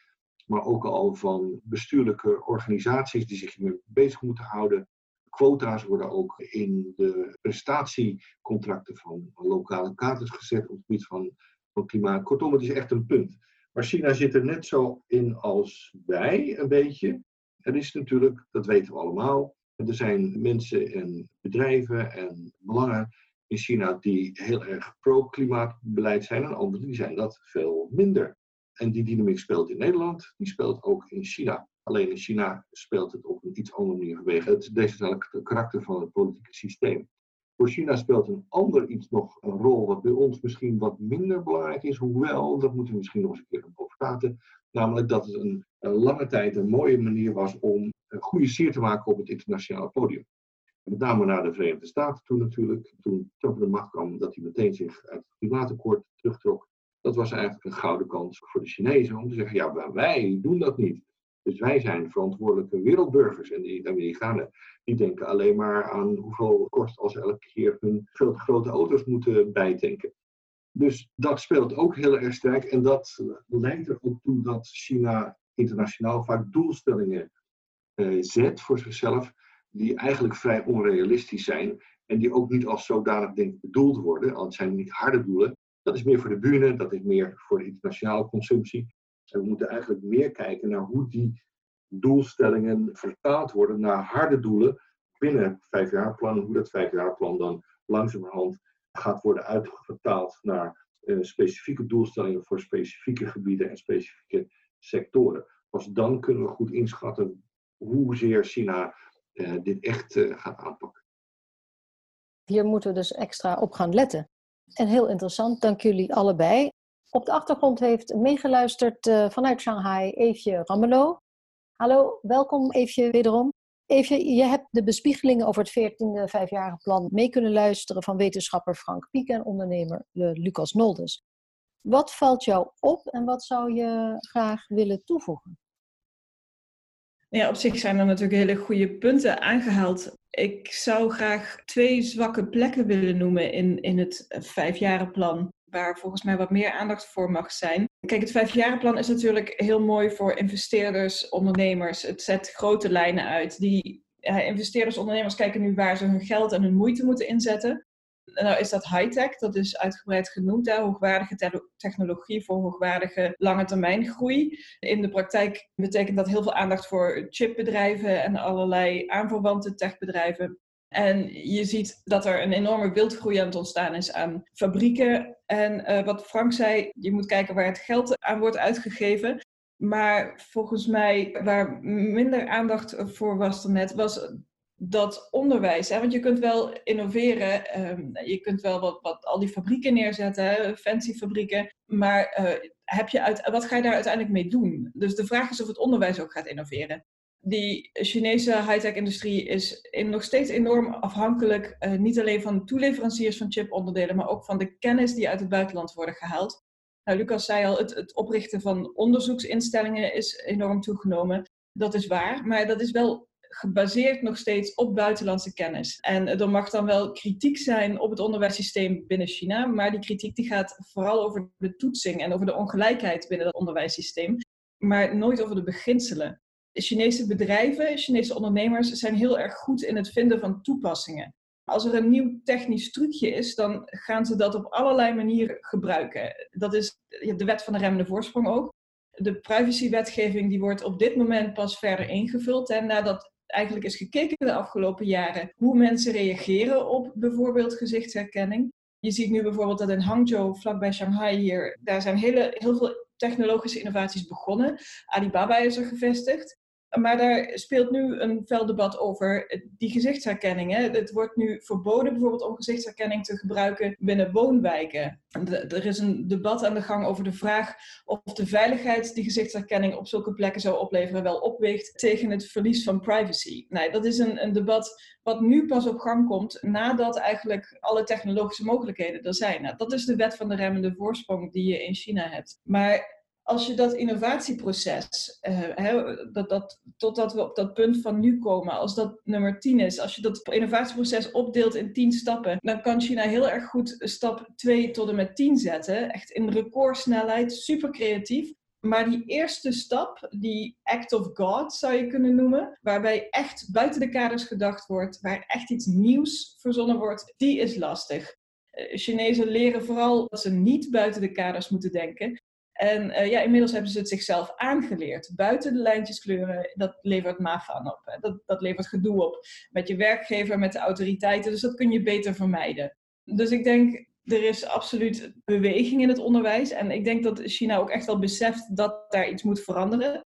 maar ook al van bestuurlijke organisaties die zich hiermee bezig moeten houden. Quota's worden ook in de prestatiecontracten van lokale kaders gezet op het gebied van, van klimaat. Kortom, het is echt een punt. Maar China zit er net zo in als wij, een beetje. Er is natuurlijk, dat weten we allemaal, er zijn mensen en bedrijven en belangen in China die heel erg pro-klimaatbeleid zijn en anderen die zijn dat veel minder. En die dynamiek speelt in Nederland, die speelt ook in China. Alleen in China speelt het op een iets andere manier vanwege het decentrale karakter van het politieke systeem. Voor China speelt een ander iets nog een rol wat bij ons misschien wat minder belangrijk is, hoewel, dat moeten we misschien nog eens een keer over praten, namelijk dat het een, lange tijd een mooie manier was om een goede sier te maken op het internationale podium. Met name naar de Verenigde Staten toen natuurlijk, toen Trump de macht kwam, dat hij meteen zich uit het klimaatakkoord terugtrok. Dat was eigenlijk een gouden kans voor de Chinezen om te zeggen, ja, wij doen dat niet. Dus wij zijn verantwoordelijke wereldburgers. En die Amerikanen die denken alleen maar aan hoeveel kost als ze elke keer hun grote auto's moeten bijtanken. Dus dat speelt ook heel erg sterk. En dat leidt er ook toe dat China internationaal vaak doelstellingen uh, zet voor zichzelf, die eigenlijk vrij onrealistisch zijn. En die ook niet als zodanig denk bedoeld worden. Al het zijn niet harde doelen. Dat is meer voor de buren, dat is meer voor de internationale consumptie. We moeten eigenlijk meer kijken naar hoe die doelstellingen vertaald worden naar harde doelen binnen het vijfjaarplan. Hoe dat vijfjaarplan dan langzamerhand gaat worden uitvertaald naar uh, specifieke doelstellingen voor specifieke gebieden en specifieke sectoren. Pas dan kunnen we goed inschatten hoezeer China uh, dit echt uh, gaat aanpakken. Hier moeten we dus extra op gaan letten. En heel interessant, dank jullie allebei. Op de achtergrond heeft meegeluisterd uh, vanuit Shanghai Eefje Ramelow. Hallo, welkom Eefje wederom. Eefje, je hebt de bespiegelingen over het 14e vijfjarige plan mee kunnen luisteren van wetenschapper Frank Piek en ondernemer Lucas Noldes. Wat valt jou op en wat zou je graag willen toevoegen? Ja, op zich zijn er natuurlijk hele goede punten aangehaald. Ik zou graag twee zwakke plekken willen noemen in, in het vijfjarenplan, waar volgens mij wat meer aandacht voor mag zijn. Kijk, het vijfjarenplan is natuurlijk heel mooi voor investeerders, ondernemers. Het zet grote lijnen uit. Die uh, investeerders, ondernemers kijken nu waar ze hun geld en hun moeite moeten inzetten nou is dat high-tech, dat is uitgebreid genoemd, hè, hoogwaardige technologie voor hoogwaardige lange termijn groei. In de praktijk betekent dat heel veel aandacht voor chipbedrijven en allerlei aanverwante techbedrijven. En je ziet dat er een enorme wildgroei aan het ontstaan is aan fabrieken. En uh, wat Frank zei, je moet kijken waar het geld aan wordt uitgegeven. Maar volgens mij, waar minder aandacht voor was dan net, was dat onderwijs. Hè? Want je kunt wel innoveren, um, je kunt wel wat, wat, al die fabrieken neerzetten, fancy fabrieken. Maar uh, heb je uit, wat ga je daar uiteindelijk mee doen? Dus de vraag is of het onderwijs ook gaat innoveren die Chinese high-tech industrie is nog steeds enorm afhankelijk, uh, niet alleen van toeleveranciers van chiponderdelen, maar ook van de kennis die uit het buitenland worden gehaald. Nou, Lucas zei al, het, het oprichten van onderzoeksinstellingen is enorm toegenomen. Dat is waar, maar dat is wel gebaseerd nog steeds op buitenlandse kennis. En er mag dan wel kritiek zijn op het onderwijssysteem binnen China, maar die kritiek die gaat vooral over de toetsing en over de ongelijkheid binnen dat onderwijssysteem, maar nooit over de beginselen. Chinese bedrijven, Chinese ondernemers zijn heel erg goed in het vinden van toepassingen. Als er een nieuw technisch trucje is, dan gaan ze dat op allerlei manieren gebruiken. Dat is de wet van de remmende voorsprong ook. De privacywetgeving die wordt op dit moment pas verder ingevuld. En nadat eigenlijk is gekeken de afgelopen jaren hoe mensen reageren op bijvoorbeeld gezichtsherkenning. Je ziet nu bijvoorbeeld dat in Hangzhou, vlakbij Shanghai hier, daar zijn hele, heel veel technologische innovaties begonnen. Alibaba is er gevestigd. Maar daar speelt nu een fel debat over die gezichtsherkenning. Hè. Het wordt nu verboden bijvoorbeeld om gezichtsherkenning te gebruiken binnen woonwijken. er is een debat aan de gang over de vraag of de veiligheid die gezichtsherkenning op zulke plekken zou opleveren wel opweegt tegen het verlies van privacy. Nee, dat is een, een debat wat nu pas op gang komt nadat eigenlijk alle technologische mogelijkheden er zijn. Nou, dat is de wet van de remmende voorsprong die je in China hebt. Maar als je dat innovatieproces, uh, dat, dat, totdat we op dat punt van nu komen, als dat nummer 10 is, als je dat innovatieproces opdeelt in 10 stappen, dan kan China heel erg goed stap 2 tot en met 10 zetten. Echt in recordsnelheid, super creatief. Maar die eerste stap, die act of God zou je kunnen noemen, waarbij echt buiten de kaders gedacht wordt, waar echt iets nieuws verzonnen wordt, die is lastig. Uh, Chinezen leren vooral dat ze niet buiten de kaders moeten denken. En uh, ja, inmiddels hebben ze het zichzelf aangeleerd. Buiten de lijntjes kleuren, dat levert mafaan op. Dat, dat levert gedoe op met je werkgever, met de autoriteiten. Dus dat kun je beter vermijden. Dus ik denk, er is absoluut beweging in het onderwijs. En ik denk dat China ook echt wel beseft dat daar iets moet veranderen.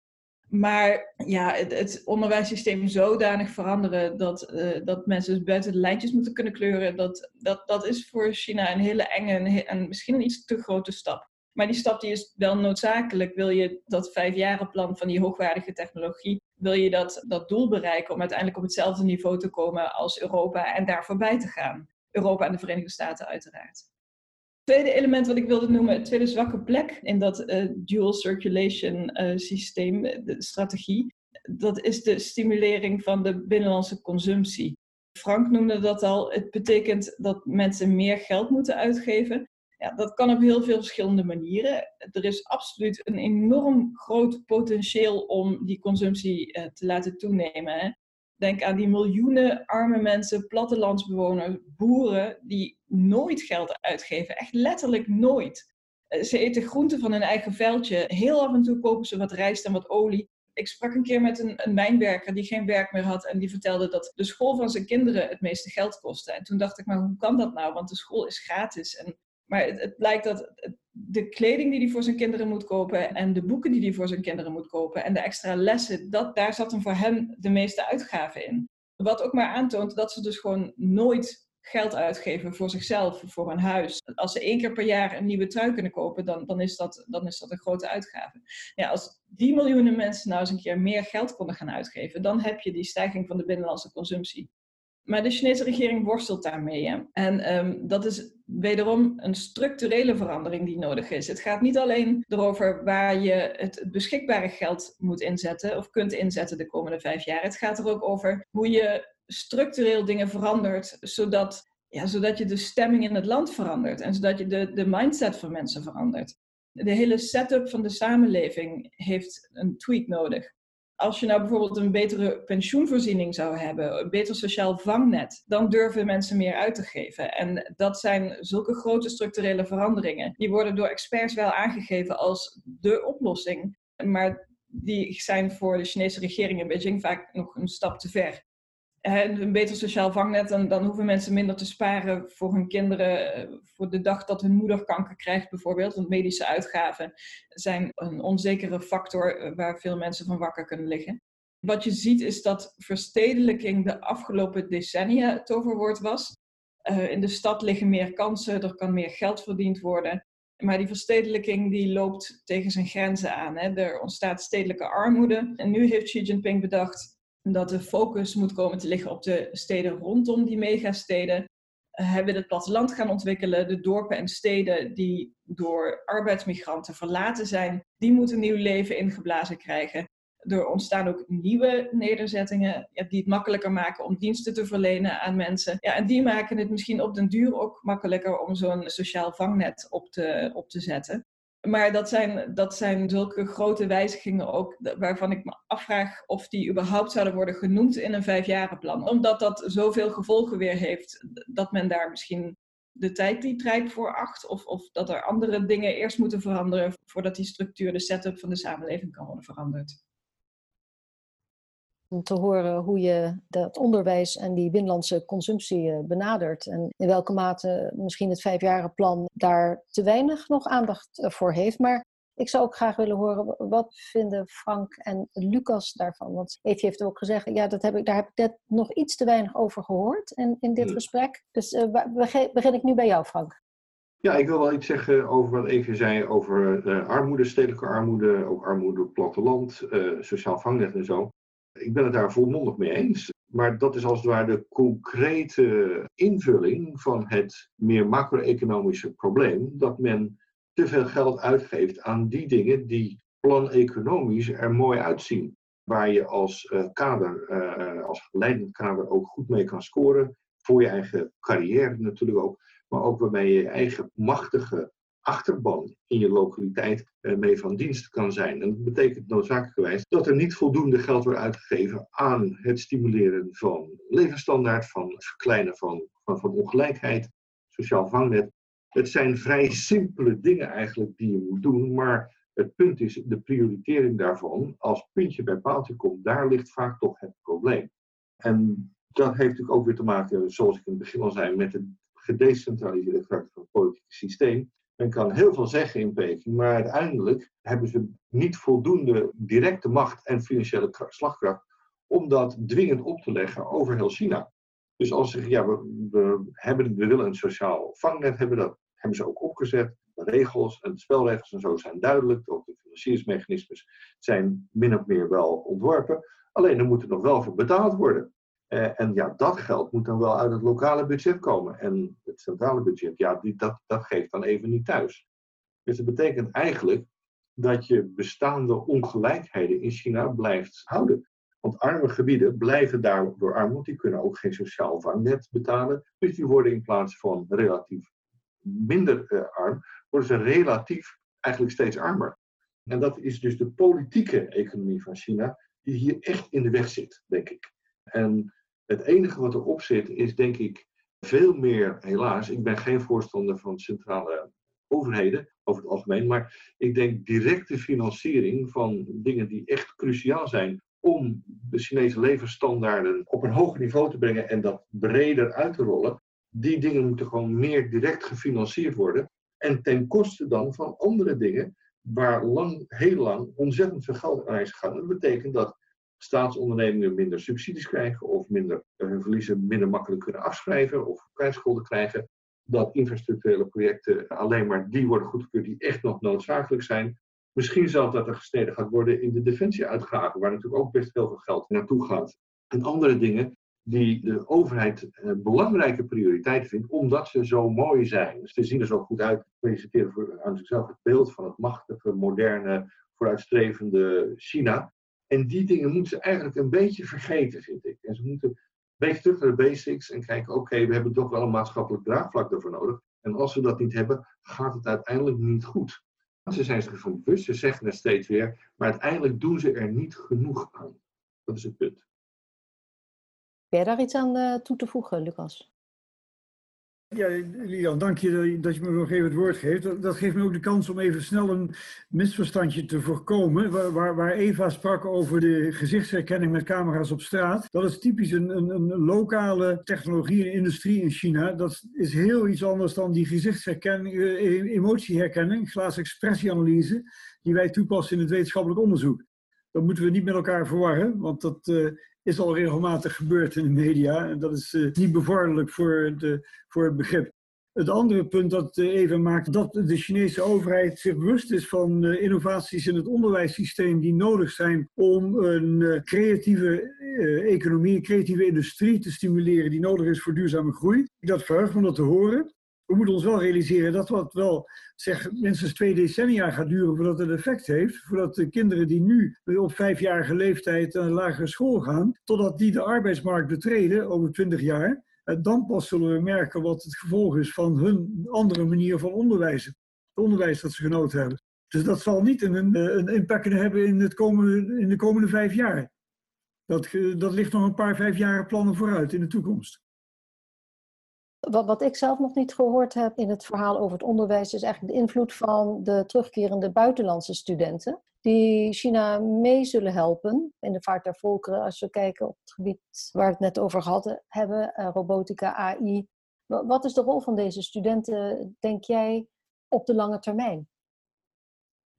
Maar ja, het, het onderwijssysteem zodanig veranderen dat, uh, dat mensen dus buiten de lijntjes moeten kunnen kleuren, dat, dat, dat is voor China een hele enge en misschien een iets te grote stap. Maar die stap die is wel noodzakelijk. Wil je dat vijfjarenplan van die hoogwaardige technologie, wil je dat, dat doel bereiken om uiteindelijk op hetzelfde niveau te komen als Europa en daar voorbij te gaan. Europa en de Verenigde Staten uiteraard. Het tweede element wat ik wilde noemen, het tweede zwakke plek in dat uh, dual circulation uh, systeem, de strategie, dat is de stimulering van de binnenlandse consumptie. Frank noemde dat al. Het betekent dat mensen meer geld moeten uitgeven. Ja, dat kan op heel veel verschillende manieren. Er is absoluut een enorm groot potentieel om die consumptie uh, te laten toenemen. Hè. Denk aan die miljoenen arme mensen, plattelandsbewoners, boeren, die nooit geld uitgeven. Echt letterlijk nooit. Uh, ze eten groenten van hun eigen veldje. Heel af en toe kopen ze wat rijst en wat olie. Ik sprak een keer met een, een mijnwerker die geen werk meer had en die vertelde dat de school van zijn kinderen het meeste geld kostte. En toen dacht ik, maar hoe kan dat nou? Want de school is gratis. En maar het, blijkt dat de kleding die hij voor zijn kinderen moet kopen en de boeken die hij voor zijn kinderen moet kopen en de extra lessen, dat, daar zat hem voor hem de meeste uitgaven in. Wat ook maar aantoont dat ze dus gewoon nooit geld uitgeven voor zichzelf, voor een huis. Als ze één keer per jaar een nieuwe trui kunnen kopen, dan, dan, is, dat, dan is dat een grote uitgave. Ja, als die miljoenen mensen nou eens een keer meer geld konden gaan uitgeven, dan heb je die stijging van de binnenlandse consumptie. Maar de Chinese regering worstelt daarmee. En um, dat is wederom een structurele verandering die nodig is. Het gaat niet alleen erover waar je het beschikbare geld moet inzetten of kunt inzetten de komende vijf jaar. Het gaat er ook over hoe je structureel dingen verandert, zodat, ja, zodat je de stemming in het land verandert en zodat je de, de mindset van mensen verandert. De hele setup van de samenleving heeft een tweak nodig als je nou bijvoorbeeld een betere pensioenvoorziening zou hebben, een beter sociaal vangnet, dan durven mensen meer uit te geven. En dat zijn zulke grote structurele veranderingen. Die worden door experts wel aangegeven als de oplossing. Maar die zijn voor de Chinese regering in Beijing vaak nog een stap te ver. Een beter sociaal vangnet, dan, dan hoeven mensen minder te sparen voor hun kinderen, eh, voor de dag dat hun moeder kanker krijgt bijvoorbeeld. Want medische uitgaven zijn een onzekere factor eh, waar veel mensen van wakker kunnen liggen. Wat je ziet is dat verstedelijking de afgelopen decennia het toverwoord was. Uh, in de stad liggen meer kansen, er kan meer geld verdiend worden. Maar die verstedelijking die loopt tegen zijn grenzen aan. Hè. Er ontstaat stedelijke armoede. En nu heeft Xi Jinping bedacht dat de focus moet komen te liggen op de steden rondom die megasteden. Uh, hij wil het platteland gaan ontwikkelen. De dorpen en steden die door arbeidsmigranten verlaten zijn, die moeten nieuw leven ingeblazen krijgen. Er ontstaan ook nieuwe nederzettingen ja, die het makkelijker maken om diensten te verlenen aan mensen. Ja, en die maken het misschien op den duur ook makkelijker om zo'n sociaal vangnet op te, op te zetten. Maar dat zijn, dat zijn zulke grote wijzigingen ook, waarvan ik me afvraag of die überhaupt zouden worden genoemd in een vijfjarenplan. Omdat dat zoveel gevolgen weer heeft, dat men daar misschien de tijd die rijp voor acht. Of, of dat er andere dingen eerst moeten veranderen voordat die structuur, de setup van de samenleving kan worden veranderd om te horen hoe je dat onderwijs en die binnenlandse consumptie eh, benadert. En in welke mate misschien het vijfjarenplan daar te weinig nog aandacht eh, voor heeft. Maar ik zou ook graag willen horen, wat vinden Frank en Lucas daarvan? Want Eefje heeft ook gezegd, ja, dat heb ik, daar heb ik net nog iets te weinig over gehoord in, in dit hmm. gesprek. Dus uh, begin ik nu bij jou, Frank. Ja, ik wil wel iets zeggen over wat Eefje zei over uh, armoede, stedelijke armoede, ook armoede op platteland, uh, sociaal vangnet en zo. Ik ben het daar volmondig mee eens. Maar dat is als het ware de concrete invulling van het meer macro-economische probleem. Dat men te veel geld uitgeeft aan die dingen die plan-economisch er mooi uitzien. Waar je als uh, kader, uh, als leidend kader ook goed mee kan scoren. Voor je eigen carrière natuurlijk ook. Maar ook waarmee je je eigen machtige achterban in je lokaliteit eh, mee van dienst kan zijn. En dat betekent noodzakelijkerwijs dat er niet voldoende geld wordt uitgegeven aan het stimuleren van levensstandaard, van het verkleinen van, van, van ongelijkheid, sociaal vangnet. Het zijn vrij simpele dingen eigenlijk die je moet doen, maar het punt is de prioritering daarvan. Als puntje bij paaltje komt, daar ligt vaak toch het probleem. En dat heeft natuurlijk ook weer te maken, zoals ik in het begin al zei, met het gedecentraliseerde karakter van het politieke systeem. Men kan heel veel zeggen in Peking, maar uiteindelijk hebben ze niet voldoende directe macht en financiële slagkracht om dat dwingend op te leggen over heel China. Dus als ze zeggen, ja, we, hebben, we willen een sociaal vangnet hebben, dat hebben ze ook opgezet. De regels en de spelregels en zo zijn duidelijk. Ook de financieringsmechanismes zijn min of meer wel ontworpen. Alleen er moet er nog wel voor betaald worden. Uh, en ja, dat geld moet dan wel uit het lokale budget komen. En het centrale budget, ja, die, dat, dat geeft dan even niet thuis. Dus dat betekent eigenlijk dat je bestaande ongelijkheden in China blijft houden. Want arme gebieden blijven daardoor arm, want die kunnen ook geen sociaal vangnet betalen. Dus die worden in plaats van relatief minder uh, arm, worden ze relatief eigenlijk steeds armer. En dat is dus de politieke economie van China, die hier echt in de weg zit, denk ik. En het enige wat erop zit is denk ik veel meer, helaas, ik ben geen voorstander van centrale overheden over het algemeen, maar ik denk directe financiering van dingen die echt cruciaal zijn om de Chinese levensstandaarden op een hoger niveau te brengen en dat breder uit te rollen. Die dingen moeten gewoon meer direct gefinancierd worden. En ten koste dan van andere dingen waar lang, heel lang ontzettend veel geld aan is gegaan. Dat betekent dat staatsondernemingen minder subsidies krijgen of minder, eh, hun verliezen minder makkelijk kunnen afschrijven of kwijtschulden krijgen. Dat infrastructurele projecten alleen maar die worden goedgekeurd die echt nog noodzakelijk zijn. Misschien zelfs dat er gesneden gaat worden in de defensieuitgaven, waar natuurlijk ook best heel veel geld naartoe gaat. En andere dingen die de overheid eh, belangrijke prioriteiten vindt, omdat ze zo mooi zijn. Ze zien er zo goed uit. Presenteren voor, aan zichzelf het beeld van het machtige, moderne, vooruitstrevende China. En die dingen moeten ze eigenlijk een beetje vergeten, vind ik. En ze moeten een beetje terug naar de basics en kijken, oké, we hebben toch wel een maatschappelijk draagvlak daarvoor nodig. En als we dat niet hebben, gaat het uiteindelijk niet goed. Ze zijn zich ervan bewust, ze zeggen het steeds weer, maar uiteindelijk doen ze er niet genoeg aan. Dat is het punt. Ben je daar iets aan uh, toe te voegen, Lucas? Ja, Lian, dank je dat je me nog even het woord geeft. Dat geeft me ook de kans om even snel een misverstandje te voorkomen. Waar, waar, Eva sprak over de gezichtsherkenning met camera's op straat. Dat is typisch een, een, een lokale technologie en industrie in China. Dat is heel iets anders dan die gezichtsherkenning, eh, emotieherkenning, expressieanalyse, die wij toepassen in het wetenschappelijk onderzoek. Dat moeten we niet met elkaar verwarren, want dat uh, is al regelmatig gebeurd in de media. En dat is uh, niet bevorderlijk voor, de, voor het begrip. Het andere punt dat uh, even maakt, dat de Chinese overheid zich bewust is van innovaties in het onderwijssysteem die nodig zijn om een creatieve economie, een creatieve industrie te stimuleren die nodig is voor duurzame groei. Dat verheugt me dat te horen we moeten ons wel realiseren dat wat wel zeg, minstens twee decennia gaat duren voordat het effect heeft. Voordat de kinderen die nu op vijfjarige leeftijd naar lagere school gaan, totdat die de arbeidsmarkt betreden over twintig jaar, eh, dan pas zullen we merken wat het gevolg is van hun andere manier van onderwijzen. Het onderwijs dat ze genoten hebben. Dus dat zal niet een, een impact hebben in, het komende, in de komende vijf jaar. Dat, dat ligt nog een paar vijf jaren plannen vooruit in de toekomst. Wat, wat ik zelf nog niet gehoord heb in het verhaal over het onderwijs, is eigenlijk de invloed van de terugkerende buitenlandse studenten. Die China mee zullen helpen in de vaart der volkeren. Als we kijken op het gebied waar we het net over hadden, hebben, eh, robotica, AI. Wat is de rol van deze studenten, denk jij, op de lange termijn?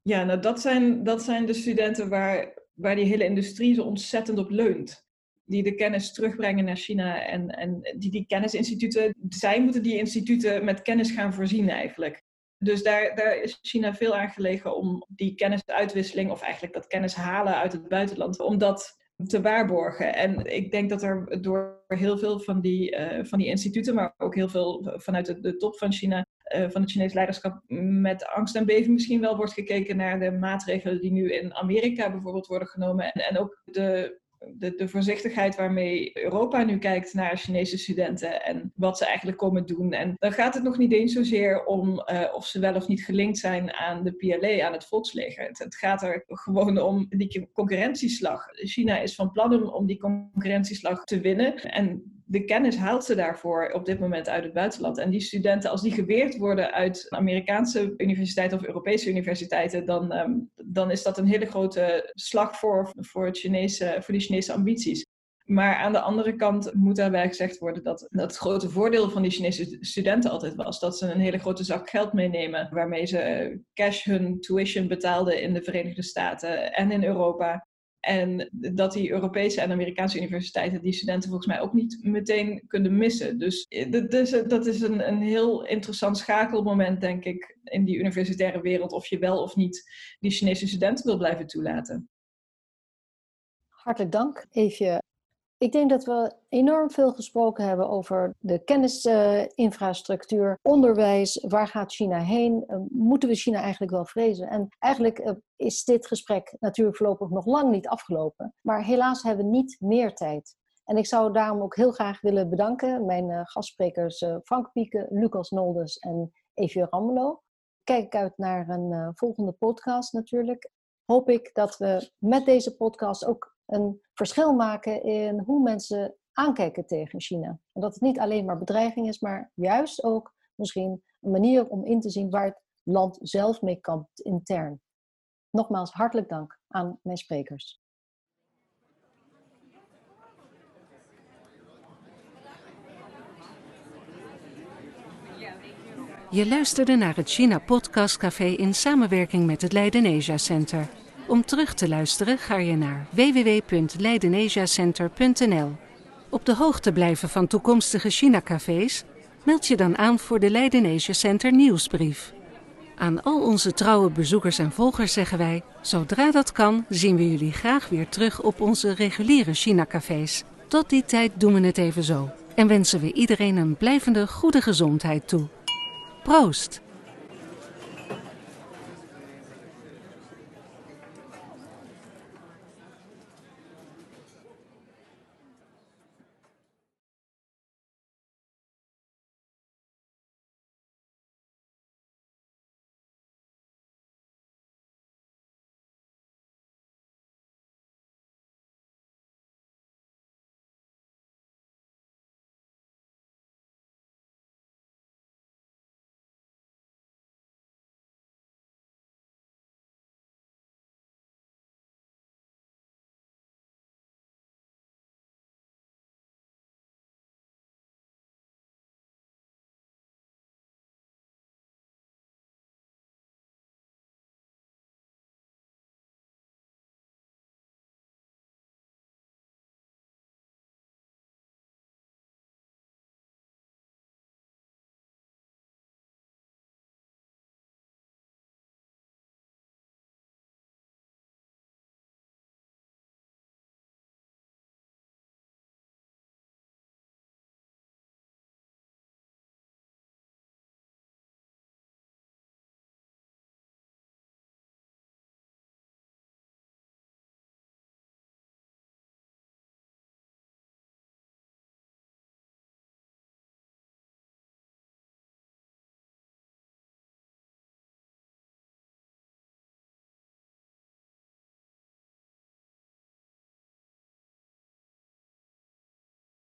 Ja, nou dat zijn, dat zijn de studenten waar, waar die hele industrie zo ontzettend op leunt die de kennis terugbrengen naar China en, en die die kennisinstituten, zij moeten die instituten met kennis gaan voorzien eigenlijk. Dus daar, daar is China veel aan gelegen om die kennisuitwisseling, of eigenlijk dat kennis halen uit het buitenland, om dat te waarborgen. En ik denk dat er door heel veel van die, uh, van die instituten, maar ook heel veel vanuit de, top van China, uh, van het Chinese leiderschap, met angst en beven misschien wel wordt gekeken naar de maatregelen die nu in Amerika bijvoorbeeld worden genomen. En, en ook de de, de, voorzichtigheid waarmee Europa nu kijkt naar Chinese studenten en wat ze eigenlijk komen doen. En dan gaat het nog niet eens zozeer om uh, of ze wel of niet gelinkt zijn aan de PLA, aan het volksleger. Het, het, gaat er gewoon om die concurrentieslag. China is van plan om, om die concurrentieslag te winnen. En de kennis haalt ze daarvoor op dit moment uit het buitenland. En die studenten, als die geweerd worden uit Amerikaanse universiteiten of Europese universiteiten, dan, ehm, dan is dat een hele grote slag voor, voor, Chinese, voor die Chinese ambities. Maar aan de andere kant moet daarbij gezegd worden dat, dat het grote voordeel van die Chinese studenten altijd was dat ze een hele grote zak geld meenemen, waarmee ze cash hun tuition betaalden in de Verenigde Staten en in Europa. En dat die Europese en Amerikaanse universiteiten die studenten volgens mij ook niet meteen kunnen missen. Dus eh, dat is een, een heel interessant schakelmoment, denk ik, in die universitaire wereld. Of je wel of niet die Chinese studenten wil blijven toelaten. Hartelijk dank, Eefje. Ik denk dat we enorm veel gesproken hebben over de kennisinfrastructuur, onderwijs. Waar gaat China heen? Uh, moeten we China eigenlijk wel vrezen? En eigenlijk uh, is dit gesprek natuurlijk voorlopig nog lang niet afgelopen. Maar helaas hebben we niet meer tijd. En ik zou daarom ook heel graag willen bedanken mijn uh, gastsprekers Frank Pieke, Lucas Noldes en Evie Rammelo. Kijk uit naar een volgende podcast natuurlijk. Hoop ik dat we met deze podcast ook een verschil maken in hoe mensen aankijken tegen China. En dat het niet alleen maar bedreiging is, maar juist ook misschien een manier om in te zien waar het land zelf mee kampt intern. Nogmaals hartelijk dank aan mijn sprekers. Je luisterde naar het China Podcast Café in samenwerking met het Leiden Asia Center. Om terug te luisteren ga je naar www.leidenasiacenter.nl. Op de hoogte blijven van toekomstige China-cafés? Meld je dan aan voor de Leiden Asia Center nieuwsbrief. Aan al onze trouwe bezoekers en volgers zeggen wij: zodra dat kan, zien we jullie graag weer terug op onze reguliere China-cafés. Tot die tijd doen we het even zo en wensen we iedereen een blijvende goede gezondheid toe. Proost!